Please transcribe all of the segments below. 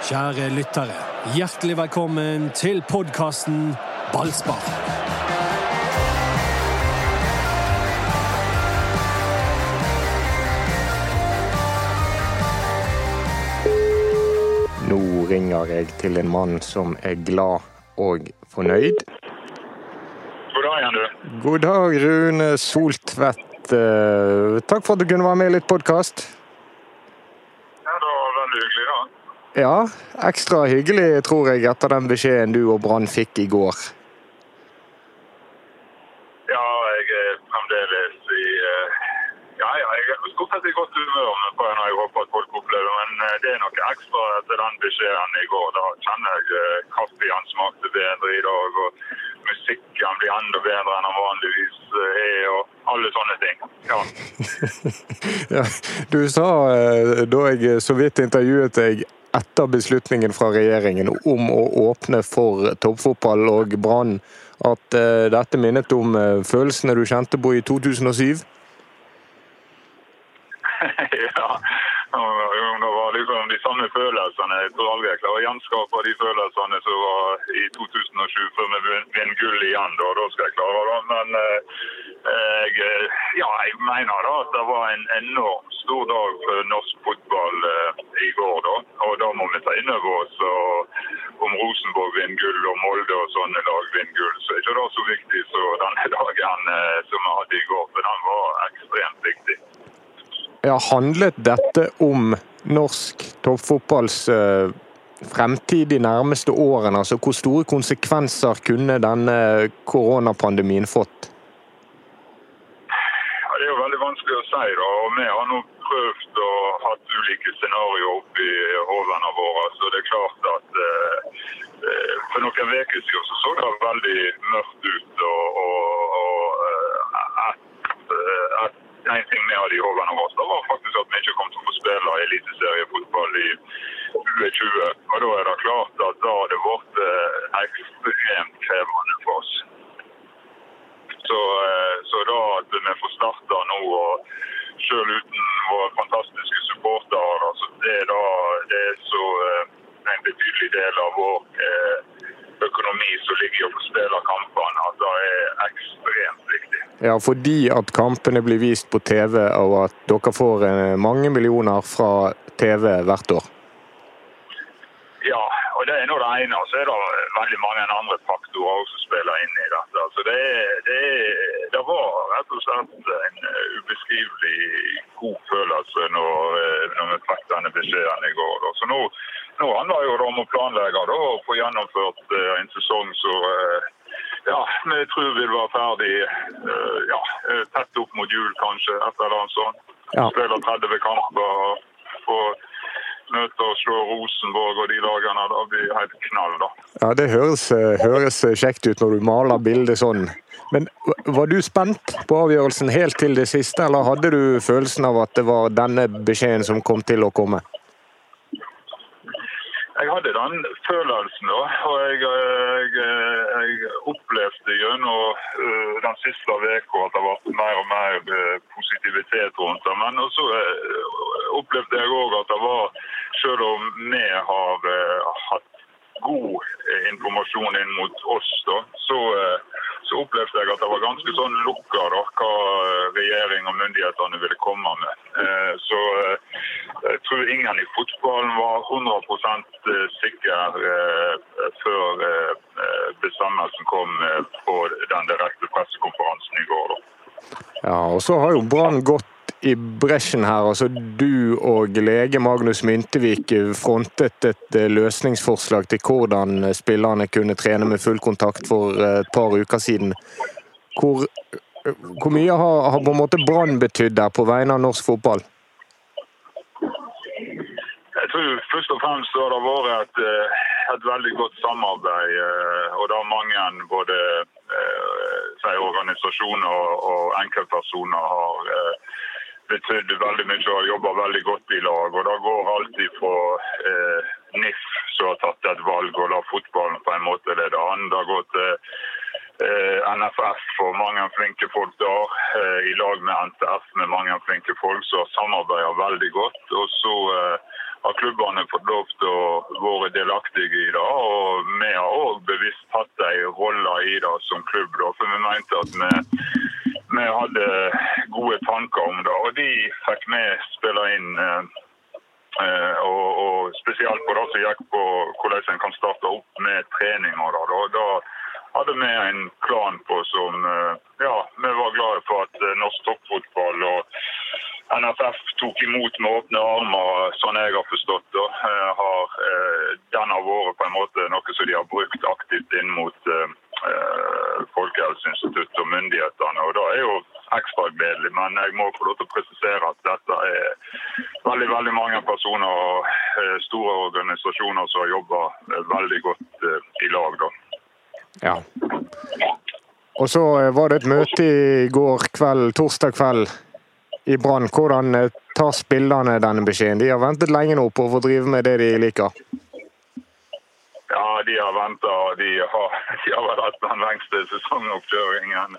Kjære lyttere, hjertelig velkommen til podkasten Ballspar. Nå ringer jeg til en mann som er glad og fornøyd. God dag Jan du. God dag, Rune Soltvedt. Eh, Takk for at du kunne være med i litt podkast. Ja, det var veldig hyggelig, da. Ja, ekstra hyggelig, tror jeg, etter den beskjeden du og Brann fikk i går. Ja, jeg er fremdeles i eh, Ja, ja, jeg er stort sett i godt humør på når jeg håper at folk opplever men eh, det er noe ekstra etter den beskjeden i går. Da kjenner jeg eh, kaffen smakte bedre i dag, og musikken blir enda bedre enn den vanligvis er, og alle sånne ting. Ja. Ja, du sa da jeg så vidt intervjuet deg etter beslutningen fra regjeringen om å åpne for toppfotball og Brann, at eh, dette minnet om eh, følelsene du kjente på i 2007? ja. Det var liksom de samme følelsene. Jeg tror aldri jeg klarer å gjenskape de følelsene som var i 2007 før vi vinner gull igjen. Da, da skal jeg klare det. Men eh, jeg, eh, ja, jeg mener da at det var en enormt stor dag for norsk fotball eh, i går. da. Og da må vi ta inn over oss om Rosenborg vinner gull og Molde og sånne lag vinner gull, så er ikke det så viktig som denne dagen eh, som vi hadde i går. For den var ekstremt viktig. Ja, handlet dette om norsk toppfotballs fremtid de nærmeste årene? Altså, hvor store konsekvenser kunne denne koronapandemien fått? Ja, Det er jo si. da, og Vi har nå prøvd å hatt ulike scenarioer oppi hodene våre. så det er klart at eh, eh, For noen uker siden så, så det veldig mørkt ut. og, og, og eh, at, eh, at En ting vi hadde i hodene våre, det var faktisk at vi ikke kom til å få spille eliteseriefotball i 2020. og Da er det klart at da har det vært eh, ekstremt krevende for oss. Så, eh, så da at vi får starta nå, og selv uten våre fantastiske supportere, da, så det er da det er så eh, en betydelig del av vår eh, økonomi som ligger i å få spille kampene, at det er ekstremt viktig. Ja, fordi at kampene blir vist på TV, og at dere får eh, mange millioner fra TV hvert år. Ja, og det er nå det ene. Så er det veldig mange andre faktorer også som spiller inn i dette. Så det, er- det, er- det var rett og slett en eh, ubeskrivelig god følelse når, eh, når vi fikk denne beskjeden i går. da. Så nå, nå handler jo det om å planlegge da, og få gjennomført eh, en sesong som eh, ja, vi tror vil være ferdig eh, ja, eh, tett opp mot jul, kanskje. Et eller annet sånt. Ja. Spiller 30 kamper. og få møte og slå Rosenborg og de lagene. Det blir helt knall, da. Ja, Det høres, eh, høres kjekt ut når du maler bildet sånn. Men var du spent på avgjørelsen helt til det siste, eller hadde du følelsen av at det var denne beskjeden som kom til å komme? Jeg hadde den følelsen, da. Og jeg, jeg, jeg opplevde gjennom øh, den siste uka at det ble mer og mer øh, positivitet rundt det. Men så øh, opplevde jeg òg at det var, selv om vi har hatt god informasjon inn mot oss, da, så, så opplevde jeg at det var ganske sånn lukka hva øh, regjering og myndighetene ville komme med. Eh, Så øh, jeg tror ingen i fotballen var 100 sikker eh, før eh, eh, bestemmelsen kom eh, på den direkte pressekonferansen i går. Ja, og så har jo Brann gått i bresjen her. altså Du og lege Magnus Myntevik frontet et eh, løsningsforslag til hvordan spillerne kunne trene med full kontakt for eh, et par uker siden. Hvor, hvor mye har, har på en måte Brann betydd der på vegne av norsk fotball? Jeg tror først og fremst har det vært et, eh, et veldig godt samarbeid. eh, Og det har mange både eh, organisasjoner og- enkeltpersoner har eh, betydd veldig mye og har jobba veldig godt i lag. Og det går alltid fra eh, NIF, som har tatt et valg og la fotballen på en måte lede an. Det går til eh, NFF for mange flinke folk der, eh, i lag med NTF med mange flinke folk som har samarbeidet veldig godt. Og så eh, har klubbene fått lov til å være delaktige i det. Og vi har òg bevisst hatt en rolle i det som klubb, da, for vi mente at vi, vi, hadde gode tanker om det. Og de fikk vi spille inn. Eh, og, og, spesielt på det som gikk på hvordan en kan starte opp med treninger. Da, da hadde vi en plan på som eh, Ja, vi var glade for at eh, norsk toppfotball og NFF tok imot med åpne armer, sånn jeg har forstått det. Har, den har vært på en måte noe som de har brukt aktivt inn mot Folkehelseinstituttet og myndighetene. og Det er jo ekstra gledelig, men jeg må få lov til å presisere at dette er veldig veldig mange personer og store organisasjoner som har jobba veldig godt i lag. da. Ja. Og så eh, var det et møte i går kveld, torsdag kveld i Brann. Hvordan eh, tar spillerne denne beskjeden? De har ventet lenge nå på å få drive med det de liker. Ja, de har venta. De har, de har vel den lengste sesongoppkjøringen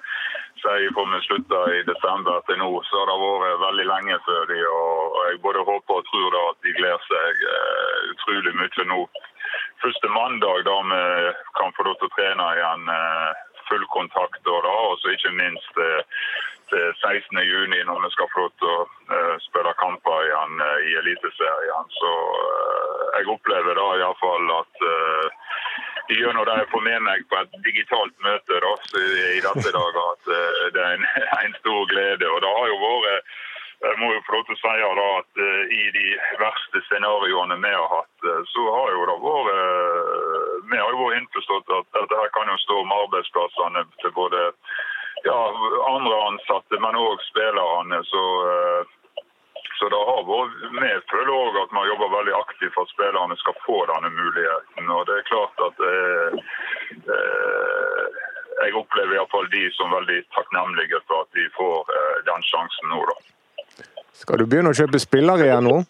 siden vi slutta i desember til nå. Så har det vært veldig lenge før de, og jeg både håper og tror da at de gleder seg uh, utrolig mye nå første mandag da vi kan få lov til å trene igjen eh, full kontakt. Og da, og så ikke minst eh, til 16. juni når vi skal få lov til å spille kamper igjen i Eliteserien. Så jeg opplever da iallfall at gjennom det jeg får med meg på et digitalt møte da, i disse dager, at det er en, en, stor glede. Og det har jo vært jeg må jo få lov til å si da, at uh, I de verste scenarioene vi har hatt, uh, så har jo det vært Vi har jo vært innforstått at dette her kan jo stå om arbeidsplassene til både ja, andre ansatte, men òg spillerne. Så, så det har vært, Vi òg at har jobba veldig aktivt for at spillerne skal få denne muligheten. og det er klart at jeg opplever iallfall de som veldig takknemlige for at de får den sjansen nå. da. Skal du begynne å kjøpe spillere igjen nå?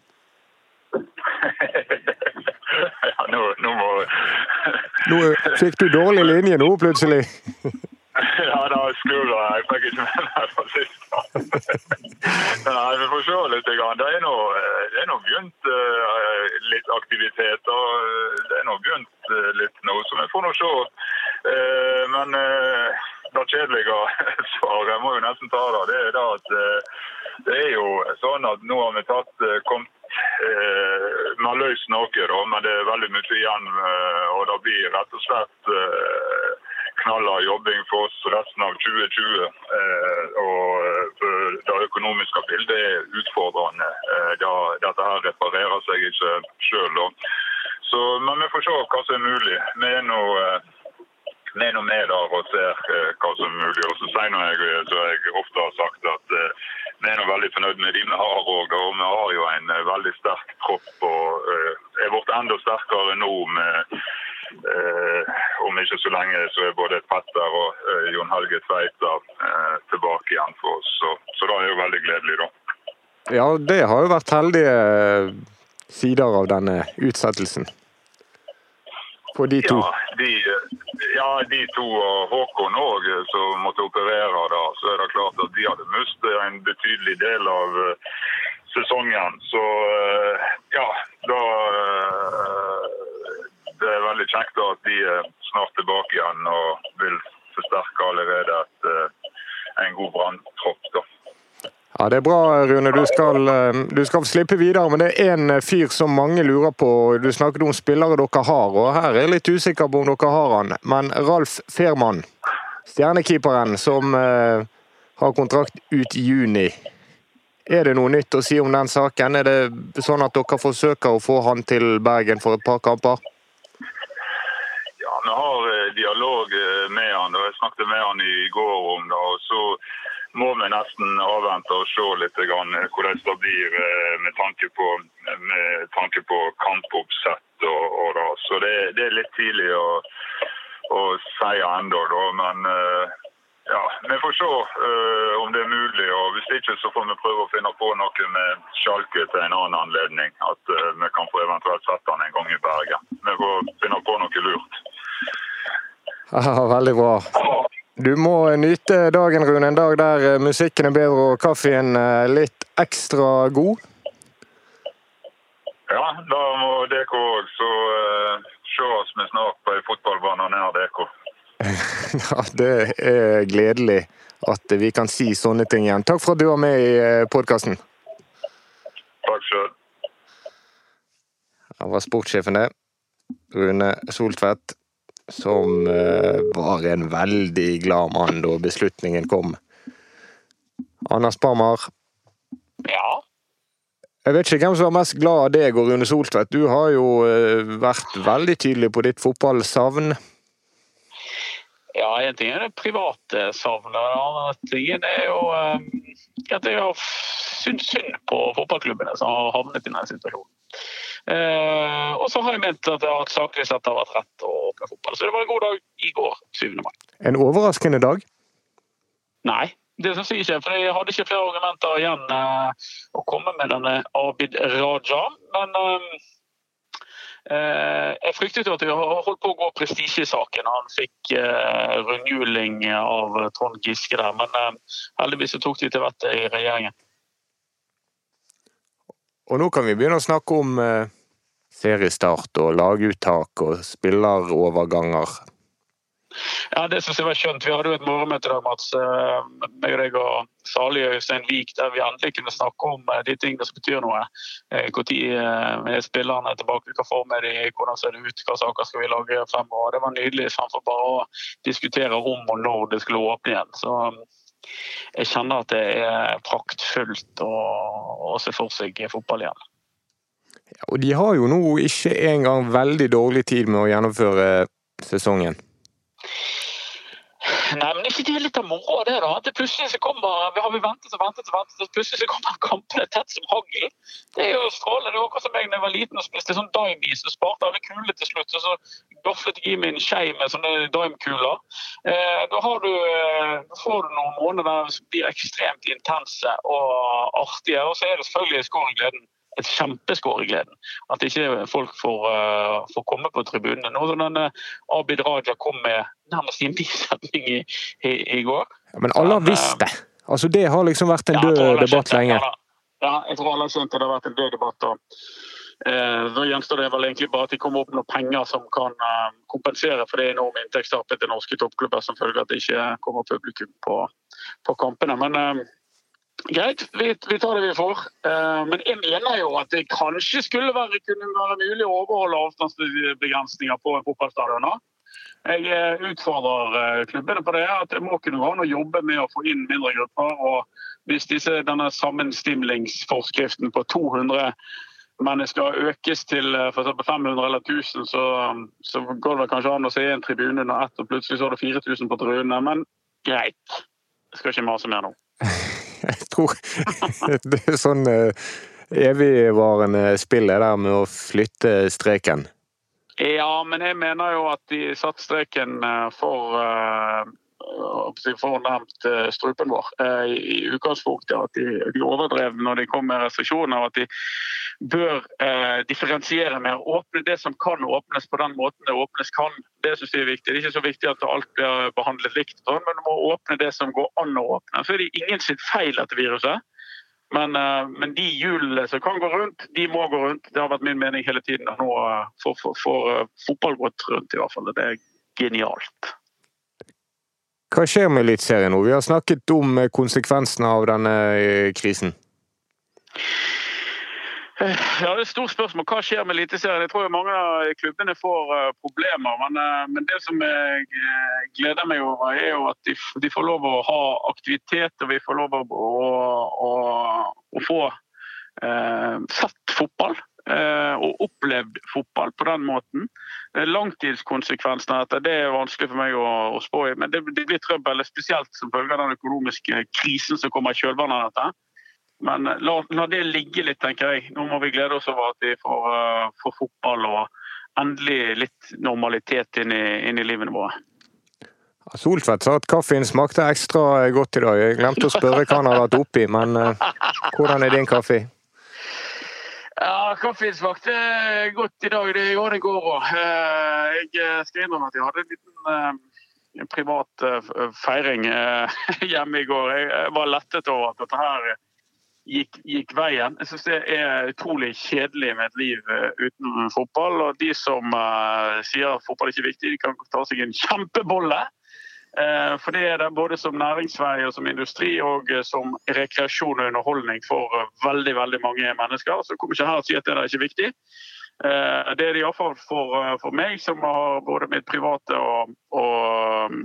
ja, nå, nå må Nå fikk du dårlig linje nå, plutselig. ja, da skurra jeg. fikk ikke med meg fra sist. Nei, vi får se litt. Det er nå, begynt uh, litt aktivitet. og eh, Det er nå begynt uh, litt nå, så vi får nå se. Men det kjedelige svaret, jeg må jo nesten ta det, det er at det er jo sånn at nå har vi tatt, eh, kommet eh, Vi har løst noe, men det er veldig mye igjen. Eh, og det blir rett og slett eh, knalla jobbing for oss resten av 2020. Eh, og eh, det økonomiske bildet er utfordrende. Da, dette her reparerer seg ikke sjøl. Men vi får se hva som er mulig. Vi er nå vi er med der og ser hva som er mulig. Og så sier jeg, så jeg ofte har sagt, at vi er nå veldig fornøyd med de vi har. Og vi har jo en eh, veldig sterk kropp og er blitt enda sterkere nå med uh, om ikke så lenge så er både Petter og eh, Jon Helge Tveita tilbake igjen for oss. Så, så det er jo veldig gledelig, da. Ja, det har jo vært heldige sider av denne utsettelsen. For de to. Ja, de, ja, de to og Håkon òg som måtte operere da, så er det klart at de hadde mistet en betydelig del av uh, sesongen. Så ja, da Det er veldig kjekt da, at de er snart tilbake igjen og vil forsterke allerede et, en god branntropp. Ja, Det er bra, Rune. Du skal, eh, du skal slippe videre. Men det er én eh, fyr som mange lurer på. Du snakket om spillere dere har, og her er jeg litt usikker på om dere har han. Men Ralf Fehrmann, stjernekeeperen som uh, har kontrakt ut i juni. Er det noe nytt å si om den saken? Er det sånn at dere forsøker å få han til Bergen for et par kamper? Ja, vi har dialog med han. og Jeg snakket med han i går om det. og så må vi nesten avvente og se litt hvordan det blir eh, med tanke på, med tanke på kampoppsett. Og, og da. Så det, det, er litt tidlig å, å si ennå, men eh, ja, vi får se uh, om det er mulig. og Hvis ikke så får vi prøve å finne på noe med Sjalke til en annen anledning. At vi kan få eventuelt sette han en gang i Bergen. Vi får finne på noe lurt. Ja, veldig bra. Du må nyte dagen, Rune. En dag der eh, musikken er bedre og kaffen eh, litt ekstra god. Ja, da må dere òg så uh, se oss med snart på ei fotballbane nær dere. ja, det er gledelig at vi kan si sånne ting igjen. Takk for at du var med i podkasten. Takk sjøl. Det var sportssjefen, det. Rune Soltvedt. Som var en veldig glad mann da beslutningen kom. Anders Barmar. Ja. Jeg vet ikke hvem som var mest glad av deg og Rune Soltvedt. Du har jo vært veldig tydelig på ditt fotballsavn. Ja, en ting er det private savnet. En annen ting er jo at jeg har syntes synd på fotballklubbene som har havnet i denne situasjonen. Eh, og så har jeg ment at det har saklig sett har vært rett å åpne fotball. Så det var en god dag i går, 7. mai. En overraskende dag? Nei, det syns jeg ikke. For jeg hadde ikke flere argumenter igjen eh, å komme med denne Abid Raja. Men eh, jeg fryktet jo at vi holdt på å gå prestisjesaken. Han fikk eh, rundhjuling av Trond Giske der, men eh, heldigvis tok de til vettet i regjeringen. Og nå kan vi begynne å snakke om eh, seriestart og laguttak og spilleroverganger. Ja, det syns jeg var skjønt. Vi hadde jo et morgenmøte der, Mats, meg og deg og salige Øystein Vik, der vi endelig kunne snakke om de tingene som betyr noe. Når er spillerne tilbake, hva form er de, hvordan ser det ut, hva saker skal vi lage fremover. Det var nydelig fremfor bare å diskutere om og når det skulle åpne igjen. Så jeg kjenner at det er praktfullt å, å se for seg fotball igjen. Ja, og de har jo nå ikke engang veldig dårlig tid med å gjennomføre sesongen. Nei, men ikke det er litt av moroa, det, da? At det plutselig så kommer vi har vi ventet og ventet og ventet, og plutselig så kommer kampene tett som hagl. Det er jo strålende. Det er akkurat som jeg da jeg var liten og spiste sånn Dime-is og sparte alle kulene til slutt. Og så goflet jeg i meg en skje med sånne Dime-kuler. Eh, da har du, eh, får du noen måneder som blir ekstremt intense og artige. Og så er det selvfølgelig skåregleden et kjempeskår i gleden. At ikke folk får, uh, får komme på tribunene. Nå som denne Abid Raja kom med nærmest i en bisetning i, i, i, går. Ja, men alle har visst det. Altså, det har liksom vært en død debatt lenge. Ja, jeg tror alle har skjønt at det har vært en død debatt. Og, uh, da gjenstår det vel egentlig bare at de kommer opp med noen penger som kan uh, kompensere for det enorme inntektstapet til norske toppklubber som følge av at det ikke kommer publikum på, på kampene. Men Greit, vi, vi, tar det vi får. Men jeg mener jo at det kanskje skulle være, kunne være mulig å overholde avstandsbegrensninger på en fotballstadion. Jeg utfordrer klubbene på det. at Det må kunne gå an å jobbe med å få inn mindre grupper. og Hvis disse, denne sammenstimlingsforskriften på 200 mennesker økes til for 500 eller 1000, så, så går det kanskje an å se en tribune under ett, og plutselig så er det 4000 på tribunene. Men greit. Jeg skal ikke mase mer nå. Jeg tror det er sånn evigvarende spill er der med å flytte streken. Ja, men jeg mener jo at de satte streken for for nærmt strupen vår i utgangspunktet. At de, de overdrev når de kom med restriksjoner. og at de bør eh, differensiere mer. Åpne det som kan åpnes på den måten det åpnes kan. Det synes jeg er viktig. Det er ikke så viktig at alt blir behandlet likt, sånn, men du må åpne det som går an å åpne. Så er det ingen sitt feil, etter viruset. Men, eh, men, de hjulene som kan gå rundt, de må gå rundt. Det har vært min mening hele tiden. Nå får fotball gått rundt, i hvert fall. Det er genialt. Hva skjer med Eliteserien nå? Vi har snakket om konsekvensene av denne krisen. Ja, Det er et stort spørsmål. Hva skjer med Eliteserien? Jeg tror mange av klubbene får problemer. Men, men, det som jeg gleder meg over, er jo at de, de, får lov å ha aktivitet, og vi får lov å, å, å få sett fotball. Og opplevd fotball på den måten. Langtidskonsekvensene av det er vanskelig for meg å, å spå i. Men det, det blir trøbbel, spesielt som følge av den økonomiske krisen som kommer i kjølvannet av dette. Men eh, la, la, det ligge litt, tenker jeg. Nå må vi glede oss over at vi får, uh, får fotball og endelig litt normalitet inn i, inn i livet vårt. Soltvedt sa at kaffen smakte ekstra godt i dag. Jeg glemte å spørre hva han har hatt oppi, men uh, hvordan er din kaffe? Ja, Kaffen smakte godt i dag. Det gjorde den går òg. Jeg skal innrømme at jeg hadde en liten privat feiring hjemme i går. Jeg var lettet over at dette her gikk, gikk veien. Jeg syns det er utrolig kjedelig med et liv uten fotball. Og de som sier at fotball er ikke er viktig, de kan ta seg en kjempebolle. Uh, for det er det både som næringsvei og som industri og som rekreasjon og underholdning for veldig veldig mange mennesker. Så kommer ikke her og sier at det er ikke viktig. Det er det iallfall for, for meg, som har både mitt private og, og,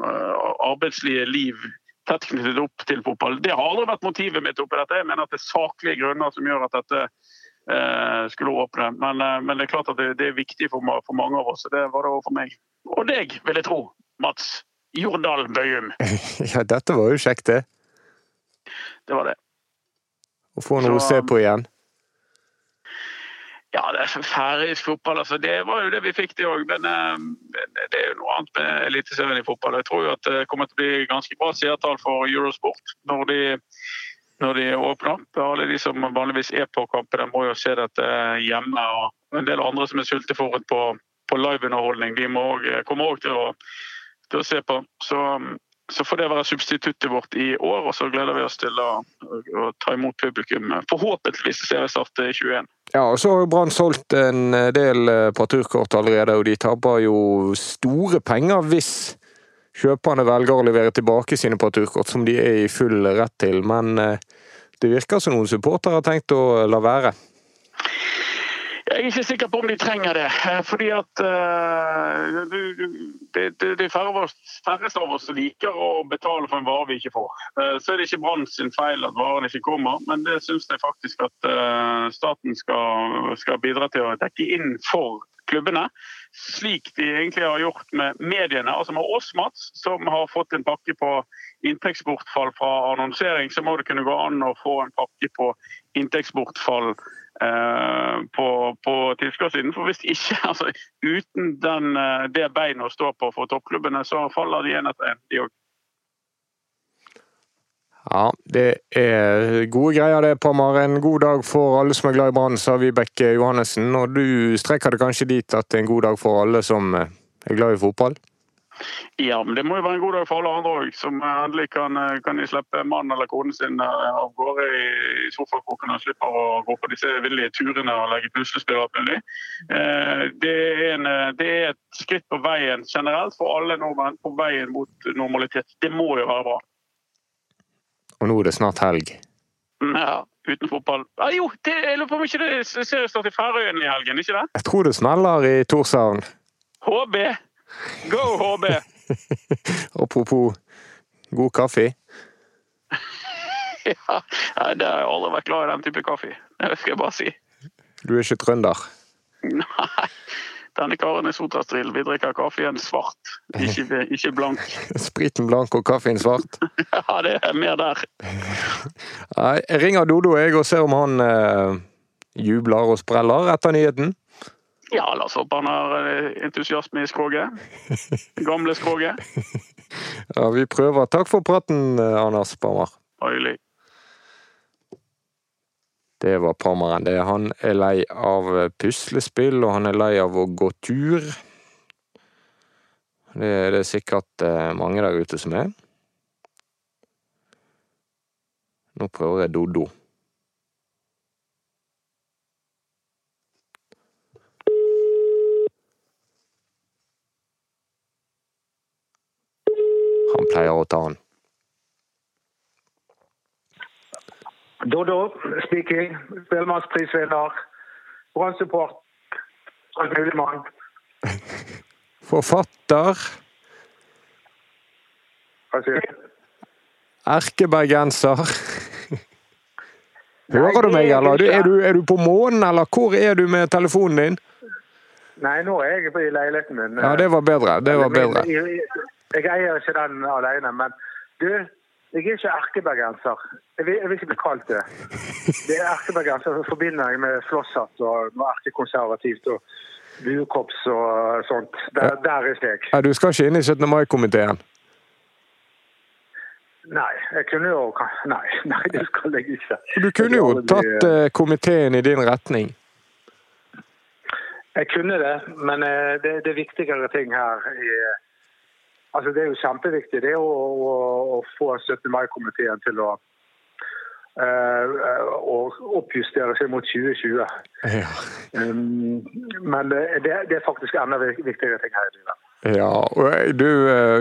arbeidslige liv tett knyttet opp til fotball. Det har aldri vært motivet mitt oppi dette. Jeg mener at det er saklige grunner som gjør at dette eh, skulle åpne. Men, eh, men, det er klart at det, det er viktig for, for, mange av oss. og Det var det òg for meg. Og deg, vil jeg tro. Mats Jordal Bøyum. ja, dette var jo kjekt, det. Det var det. Å få noe å se på igjen. Ja, det er færøysk fotball. altså Det var jo det vi fikk, det òg. Men eh, det er jo noe annet med Eliteserien i fotball. Jeg tror jo at det kommer til å bli ganske bra seertall for Eurosport når de, når de åpner. Alle de som vanligvis er på kampene, må jo se dette hjemme. Og en del andre som er sultefòret på, på liveunderholdning, de må kommer òg til, til, å se på. Så så får det være substituttet vårt i år, og så gleder vi oss til å, å ta imot publikum. Forhåpentligvis seriestart i 21. Ja, og så har Brann solgt en del eh, parturkort allerede, og de taper jo store penger hvis kjøperne velger å levere tilbake sine parturkort, som de er i full rett til. Men eh, det virker som noen supportere har tenkt å la være. Jeg er ikke sikker på om de trenger det. Eh, fordi at uh, det, det færreste av oss som liker å betale for en vare vi ikke får. Uh, så er det ikke Brann sin feil at varen ikke kommer, men det syns jeg faktisk at uh, staten skal, skal, bidra til å dekke inn for klubbene. Slik de egentlig har gjort med mediene. Altså med oss, Mats, som har fått en pakke på inntektsbortfall fra annonsering, så må det kunne gå an å få en pakke på inntektsbortfall på, på tilskuersiden. For hvis ikke, altså uten den, eh, det beinet å stå på for toppklubbene, så faller de én etter én, de òg. Ja, det er gode greier det, Pammer. En god dag for alle som er glad i Brann, sa Vibeke Johannessen. Og du strekker det kanskje dit at det er en god dag for alle som er glad i fotball? Ja, men det må jo være en god dag for alle andre òg, som endelig kan, kan slippe mannen eller konen sin eh, av gårde i sofakroken og slipper å gå på disse villige turene og legge puslespill og alt eh, Det, det er et skritt på veien generelt for alle nordmenn på veien mot normalitet. Det må jo være bra. Og nå er det snart helg. Ja, uten fotball. Ah, jo, det, jeg lurer på om ikke det seriestart i Færøyene i helgen, ikke det? Jeg tror det smeller i Torshavn. HB! Go, HB! Apropos god kaffe. ja, det har jeg aldri vært glad i den type kaffe. Det skal jeg bare si. Du er ikke trønder? Nei. Denne karen er sotrastrill. Vi drikker kaffen svart, ikke, ikke blank. Spriten blank og kaffen svart? ja, det er mer der. Jeg ringer Dodo jeg og ser om han eh, jubler og spreller etter nyheten. Ja, la oss håpe han har eh, entusiasme i skroget. Gamle skroget. ja, vi prøver. Takk for praten, eh, Anders Parmar. Hyggelig. Det var Parmaren. Det. Han er lei av puslespill, og han er lei av å gå tur. Det er det sikkert eh, mange der ute som er. Nå prøver jeg Doddo. Han pleier å ta han. Dodo speaking. Spellemannsprisvinner. Brann-support. Alt mulig mann. Forfatter. Hva sier du? Erkebergenser. Hører du meg, eller? Er du, er du på månen, eller hvor er du med telefonen din? Nei, nå er jeg i leiligheten min. Ja, det var bedre. Det var bedre. Jeg eier ikke den alene, men du, jeg er ikke erkebergenser. Jeg vil, jeg vil ikke bli kalt det. Det er erkebergenser som forbinder jeg med flosshatt og noe erkekonservativt og buekorps og sånt. Der, der er jeg. Ja, du skal ikke inn i 17. mai-komiteen? Nei, jeg kunne jo Nei, nei, det skal jeg ikke. Du kunne jo tatt uh, komiteen i din retning? Jeg kunne det, men uh, det, det er viktigere ting her i Altså, det er jo kjempeviktig det å, å, å få 17. mai-komiteen til å og oppjustere seg mot 2020. Ja. Um, men det, det, er faktisk enda viktigere ting her i livet. Ja, og du,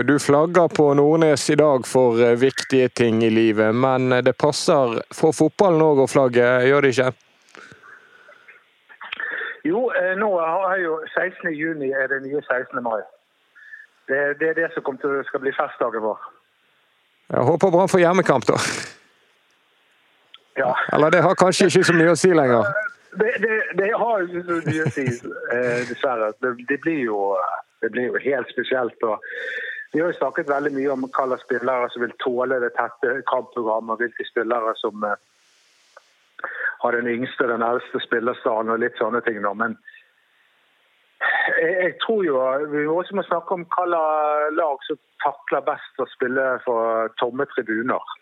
du, flagger på Nordnes i dag for viktige ting i livet, men det passer for fotballen òg å flagge, gjør det ikke? Jo, nå har jo 16. juni er det nye 16. mai. Det, det er det som til, skal bli festdagen vår. Jeg håper Brann får hjemmekamp, da. Ja. Eller det har kanskje ikke så mye å si lenger? Det, det, det har jo så mye å si, eh, dessverre. Det, det, blir jo, det, blir jo, helt spesielt. Og vi har jo snakket veldig mye om hvilke spillere som vil tåle det tette kampprogrammet, hvilke spillere som eh, har den yngste og den eldste spillerstanden og litt sånne ting. Men jeg, tror jo vi også må snakke om hvilke lag som takler best å spille for tomme tribuner.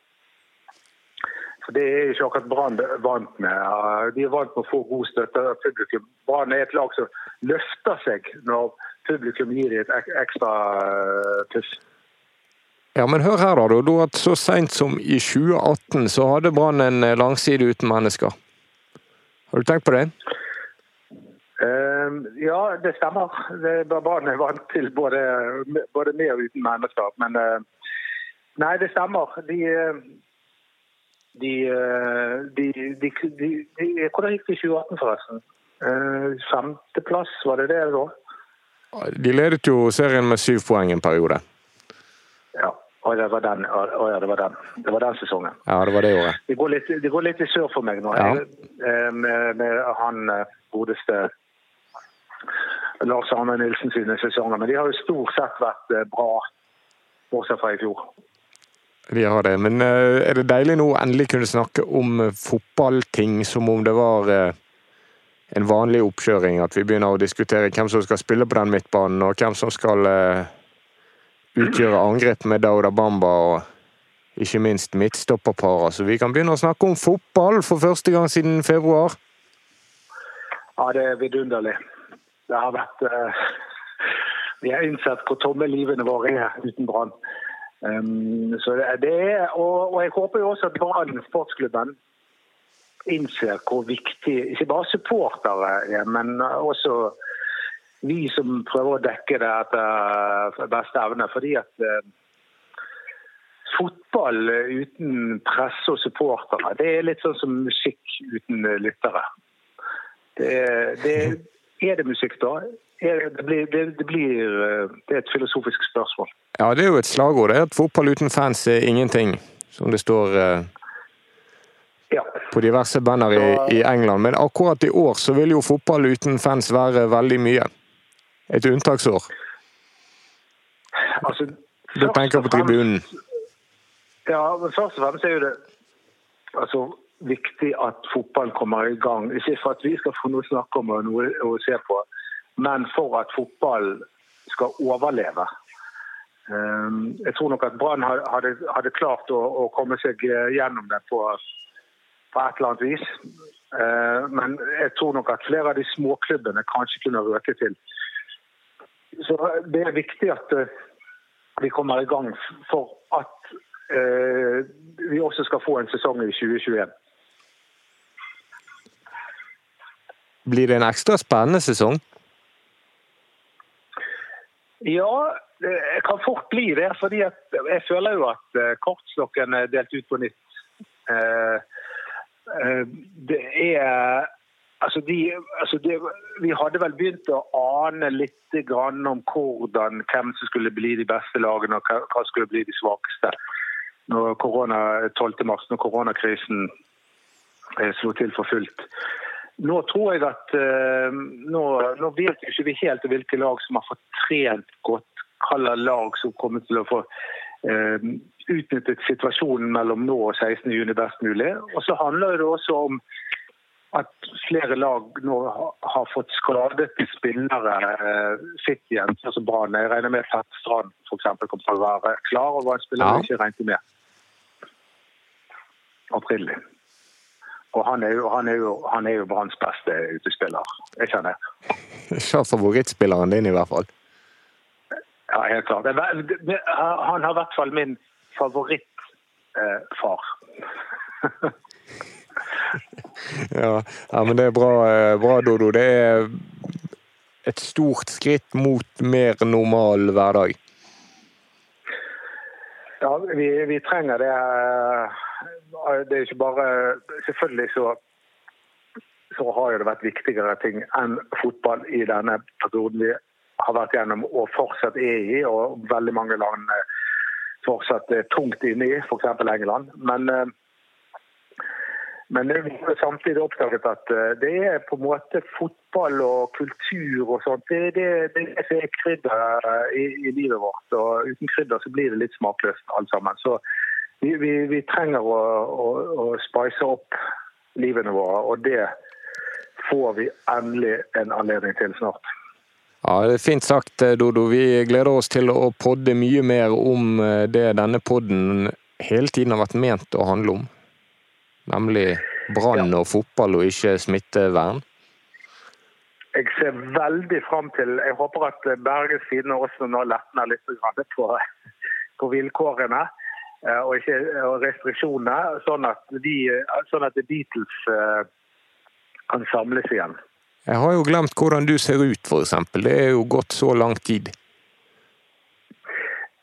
For Det er ikke akkurat Brann vant med. De er vant med å få god støtte av publikum. Brann er et lag som løfter seg når publikum gir dem et ekstra puss. Ja, men hør her, da. da at så seint som i 2018 så hadde Brann en eh, langside uten mennesker. Har du tenkt på det? Uh, ja, det stemmer. Brann er vant til både, både, med og uten mennesker. Men uh, nei, det stemmer. De, de, eh, de, de, de Hvordan gikk det i 2018, forresten? Eh, femteplass, var det det da? De ledet jo serien med syv poeng en periode. Ja. Og ja, det var den. Det var den sesongen. Ja, det var det året. Det går litt, det går litt i sør for meg nå. Ja. Jeg, med, med, han godeste Lars Arne Nilsen sine sesonger. Men de har jo stort sett vært bra, bortsett fra i fjor. Vi har det. Men eh, er det deilig nå å endelig kunne snakke om eh, fotballting som om det var eh, en vanlig oppkjøring? At vi begynner å diskutere hvem som skal spille på den midtbanen, og hvem som skal utgjøre angrep med Dauda Bamba, og ikke minst midtstopperparet. Så vi kan begynne å snakke om fotball for første gang siden februar. Ja, det er vidunderlig. Det har vært Vi har innsett hvor tomme livene våre er uten Brann. Um, så det og, og, jeg håper jo også at Brann sportsklubben innser hvor viktig ikke bare supportere er, men også vi som prøver å dekke det etter beste evne. Fordi at uh, fotball uten presse og supportere, det er litt sånn som musikk uten lyttere. Det, det, er det musikk da? det, blir, det, blir, eh, det er et filosofisk spørsmål. Ja, det er jo et slagord. Det er at fotball uten fans er ingenting, som det står uh, ja. på diverse banner i, i, England. Men akkurat i år så vil jo fotball uten fans være veldig mye. Et unntaksår. Altså, du tenker på tribunen? Ja, men først og fremst er jo det altså, viktig at fotballen kommer i gang. Ikke for at vi skal få noe å snakke om og noe å se på, men for at fotballen skal overleve. Ehm, jeg tror nok at Brann hadde, hadde, klart å, å, komme seg gjennom det på, på, et eller annet vis. Ehm, men jeg tror nok at flere av de småklubbene kanskje kunne røke til. Så det er viktig at eh, vi kommer i gang for at eh, vi også skal få en sesong i 2021. Blir det en ekstra spennende sesong? Ja, det kan fort bli det. fordi Jeg føler jo at eh, kortstokken er delt ut på nytt. Eh, eh, det er Altså, de, altså de, vi hadde vel begynt å ane litt om hvordan, hvem som skulle bli de beste lagene og hva som skulle bli de svakeste når korona, 12. mars, når koronakrisen slo til for fullt. Nå tror jeg at uh, nå, nå, vet vi ikke helt hvilke lag som har fått trent godt. Hvilke lag som kommer til å få uh, utnyttet situasjonen mellom nå og 16.6 best mulig. Og så handler det også om at flere lag nå har fått skadet spillere uh, sitt igjen, sånn som Brann. Jeg regner med at Strand f.eks. kommer til å være klar over en spiller ja. ikke regnet med. Opprinnelig. Og han er jo, han er jo, han er jo Branns beste utespiller. Jeg kjenner. Ikke favorittspilleren din, i hvert fall. Ja, helt klart. Han har i hvert fall min favorittfar. ja, ja, men det er bra, eh, bra, Dodo. Det er et stort skritt mot mer normal hverdag. Ja, vi, vi trenger det. Det er ikke bare Selvfølgelig så, så har det vært viktigere ting enn fotball i denne perioden vi har vært gjennom og fortsatt er i, og veldig mange land fortsatt er tungt inne i, f.eks. England. Men men vi har samtidig oppdaget at eh, det er på en måte fotball og kultur og sånt. Det, det, det er krydder eh, i, i, livet vårt. Og uten krydder så blir det litt smakløst alt sammen. Så vi, vi, vi trenger å, å, å spice opp livene våre, og det får vi endelig en anledning til snart. Ja, det er Fint sagt, eh, Dodo. Vi gleder oss til å podde mye mer om det denne podden hele tiden har vært ment å handle om. Nemlig brann og fotball, og ikke smittevern? Jeg ser veldig fram til Jeg håper at Bergens Tidende også nå letner litt på, på vilkårene eh, og, ikke, og restriksjonene, sånn at, de, sånn at Beatles eh, kan samles igjen. Jeg har jo glemt hvordan du ser ut, f.eks. Det er jo gått så lang tid.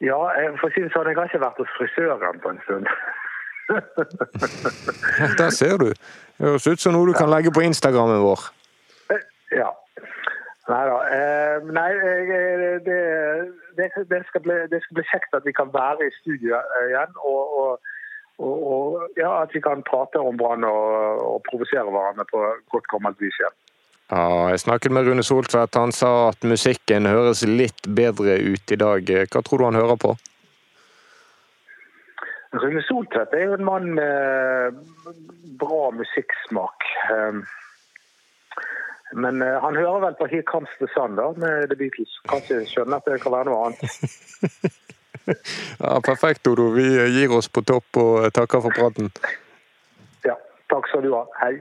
Ja, for å si det sånn, jeg har ikke vært hos frisøren på en stund. Der ser du. Det høres ut som noe du kan legge på Instagrammen vår. Ja. Nei da. Eh, nei, det, det, det, skal bli, det, skal bli, kjekt at vi kan være i studio eh, igjen. Og, og, og ja, at vi kan prate om Brann og, og provosere hverandre på godt gammelt vis igjen. Ja, jeg snakket med Rune Soltvedt. Han sa at musikken høres litt bedre ut i dag. Hva tror du han hører på? Rune Soltvedt er jo en mann med bra musikksmak. Men uh, han hører vel på Here Comes the Sun da, med The Beatles. Kanskje skjønner at det kan være noe annet. ja, Perfekt, Odo. Vi gir oss på topp og takker for praten. Ja, takk skal du ha. Hei.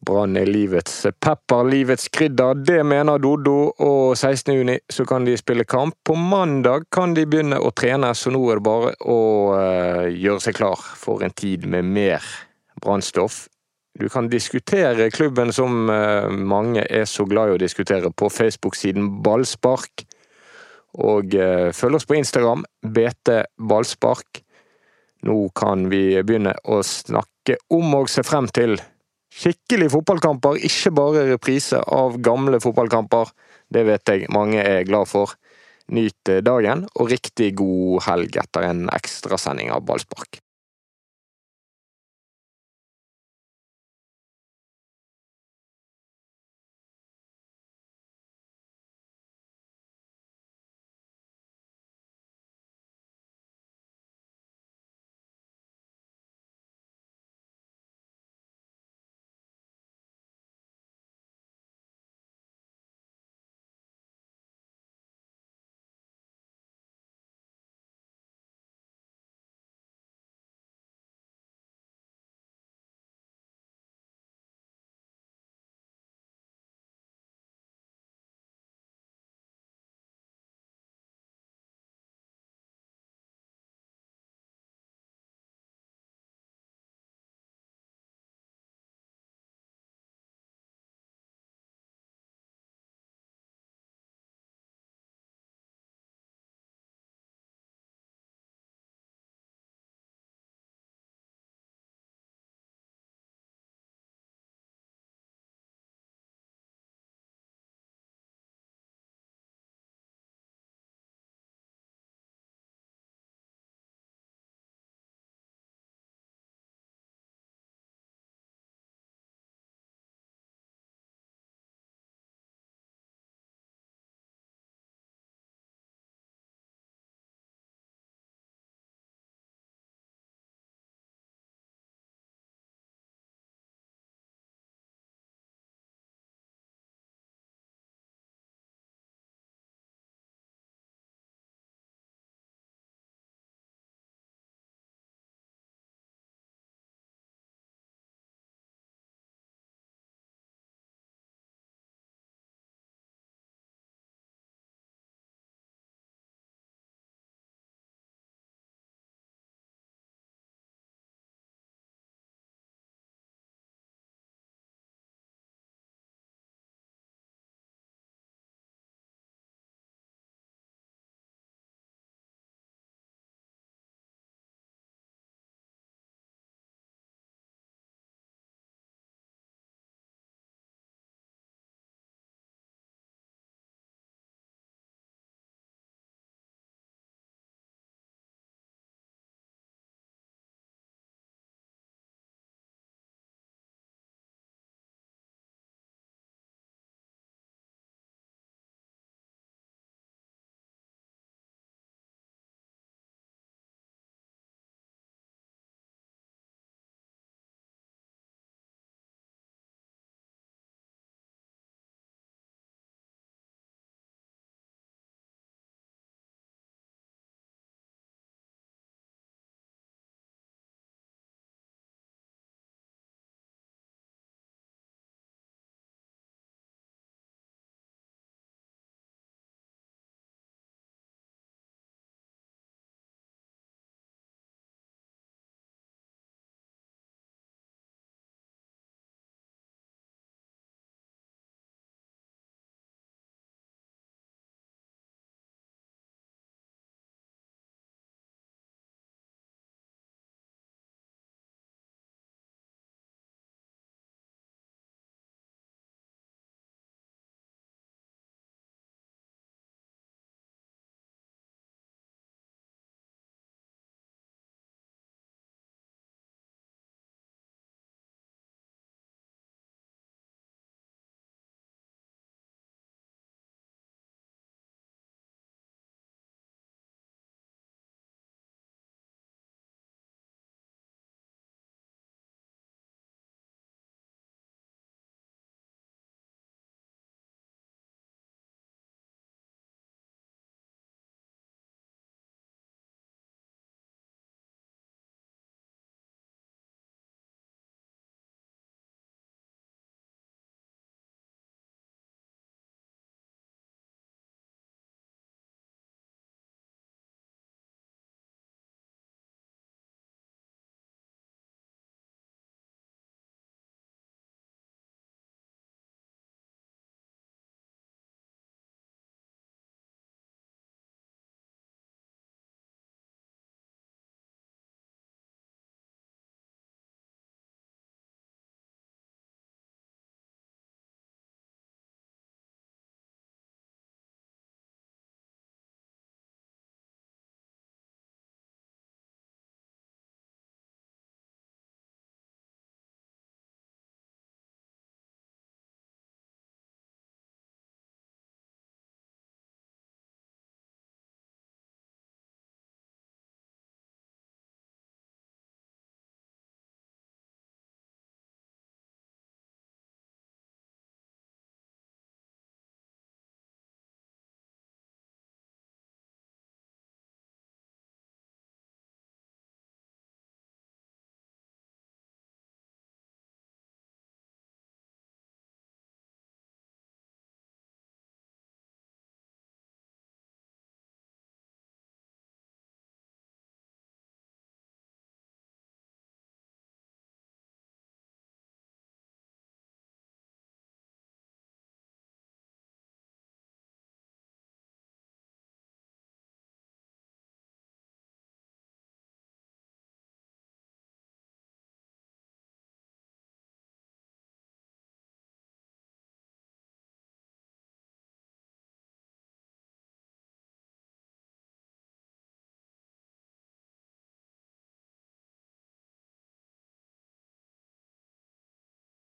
Brann er livets pepper, livets krydder. Det mener Dodo, og 16.6 så kan de spille kamp. På mandag kan de begynne å trene, så nå er det bare å uh, gjøre seg klar for en tid med mer brannstoff. Du kan diskutere klubben som uh, mange er så glad i å diskutere, på Facebook-siden Ballspark. Og uh, følg oss på Instagram, BT Ballspark. Nå kan vi begynne å snakke om og se frem til Skikkelig fotballkamper, ikke bare reprise av gamle fotballkamper. Det vet jeg mange er glad for. Nyt dagen, og riktig god helg etter en ekstrasending av Ballspark.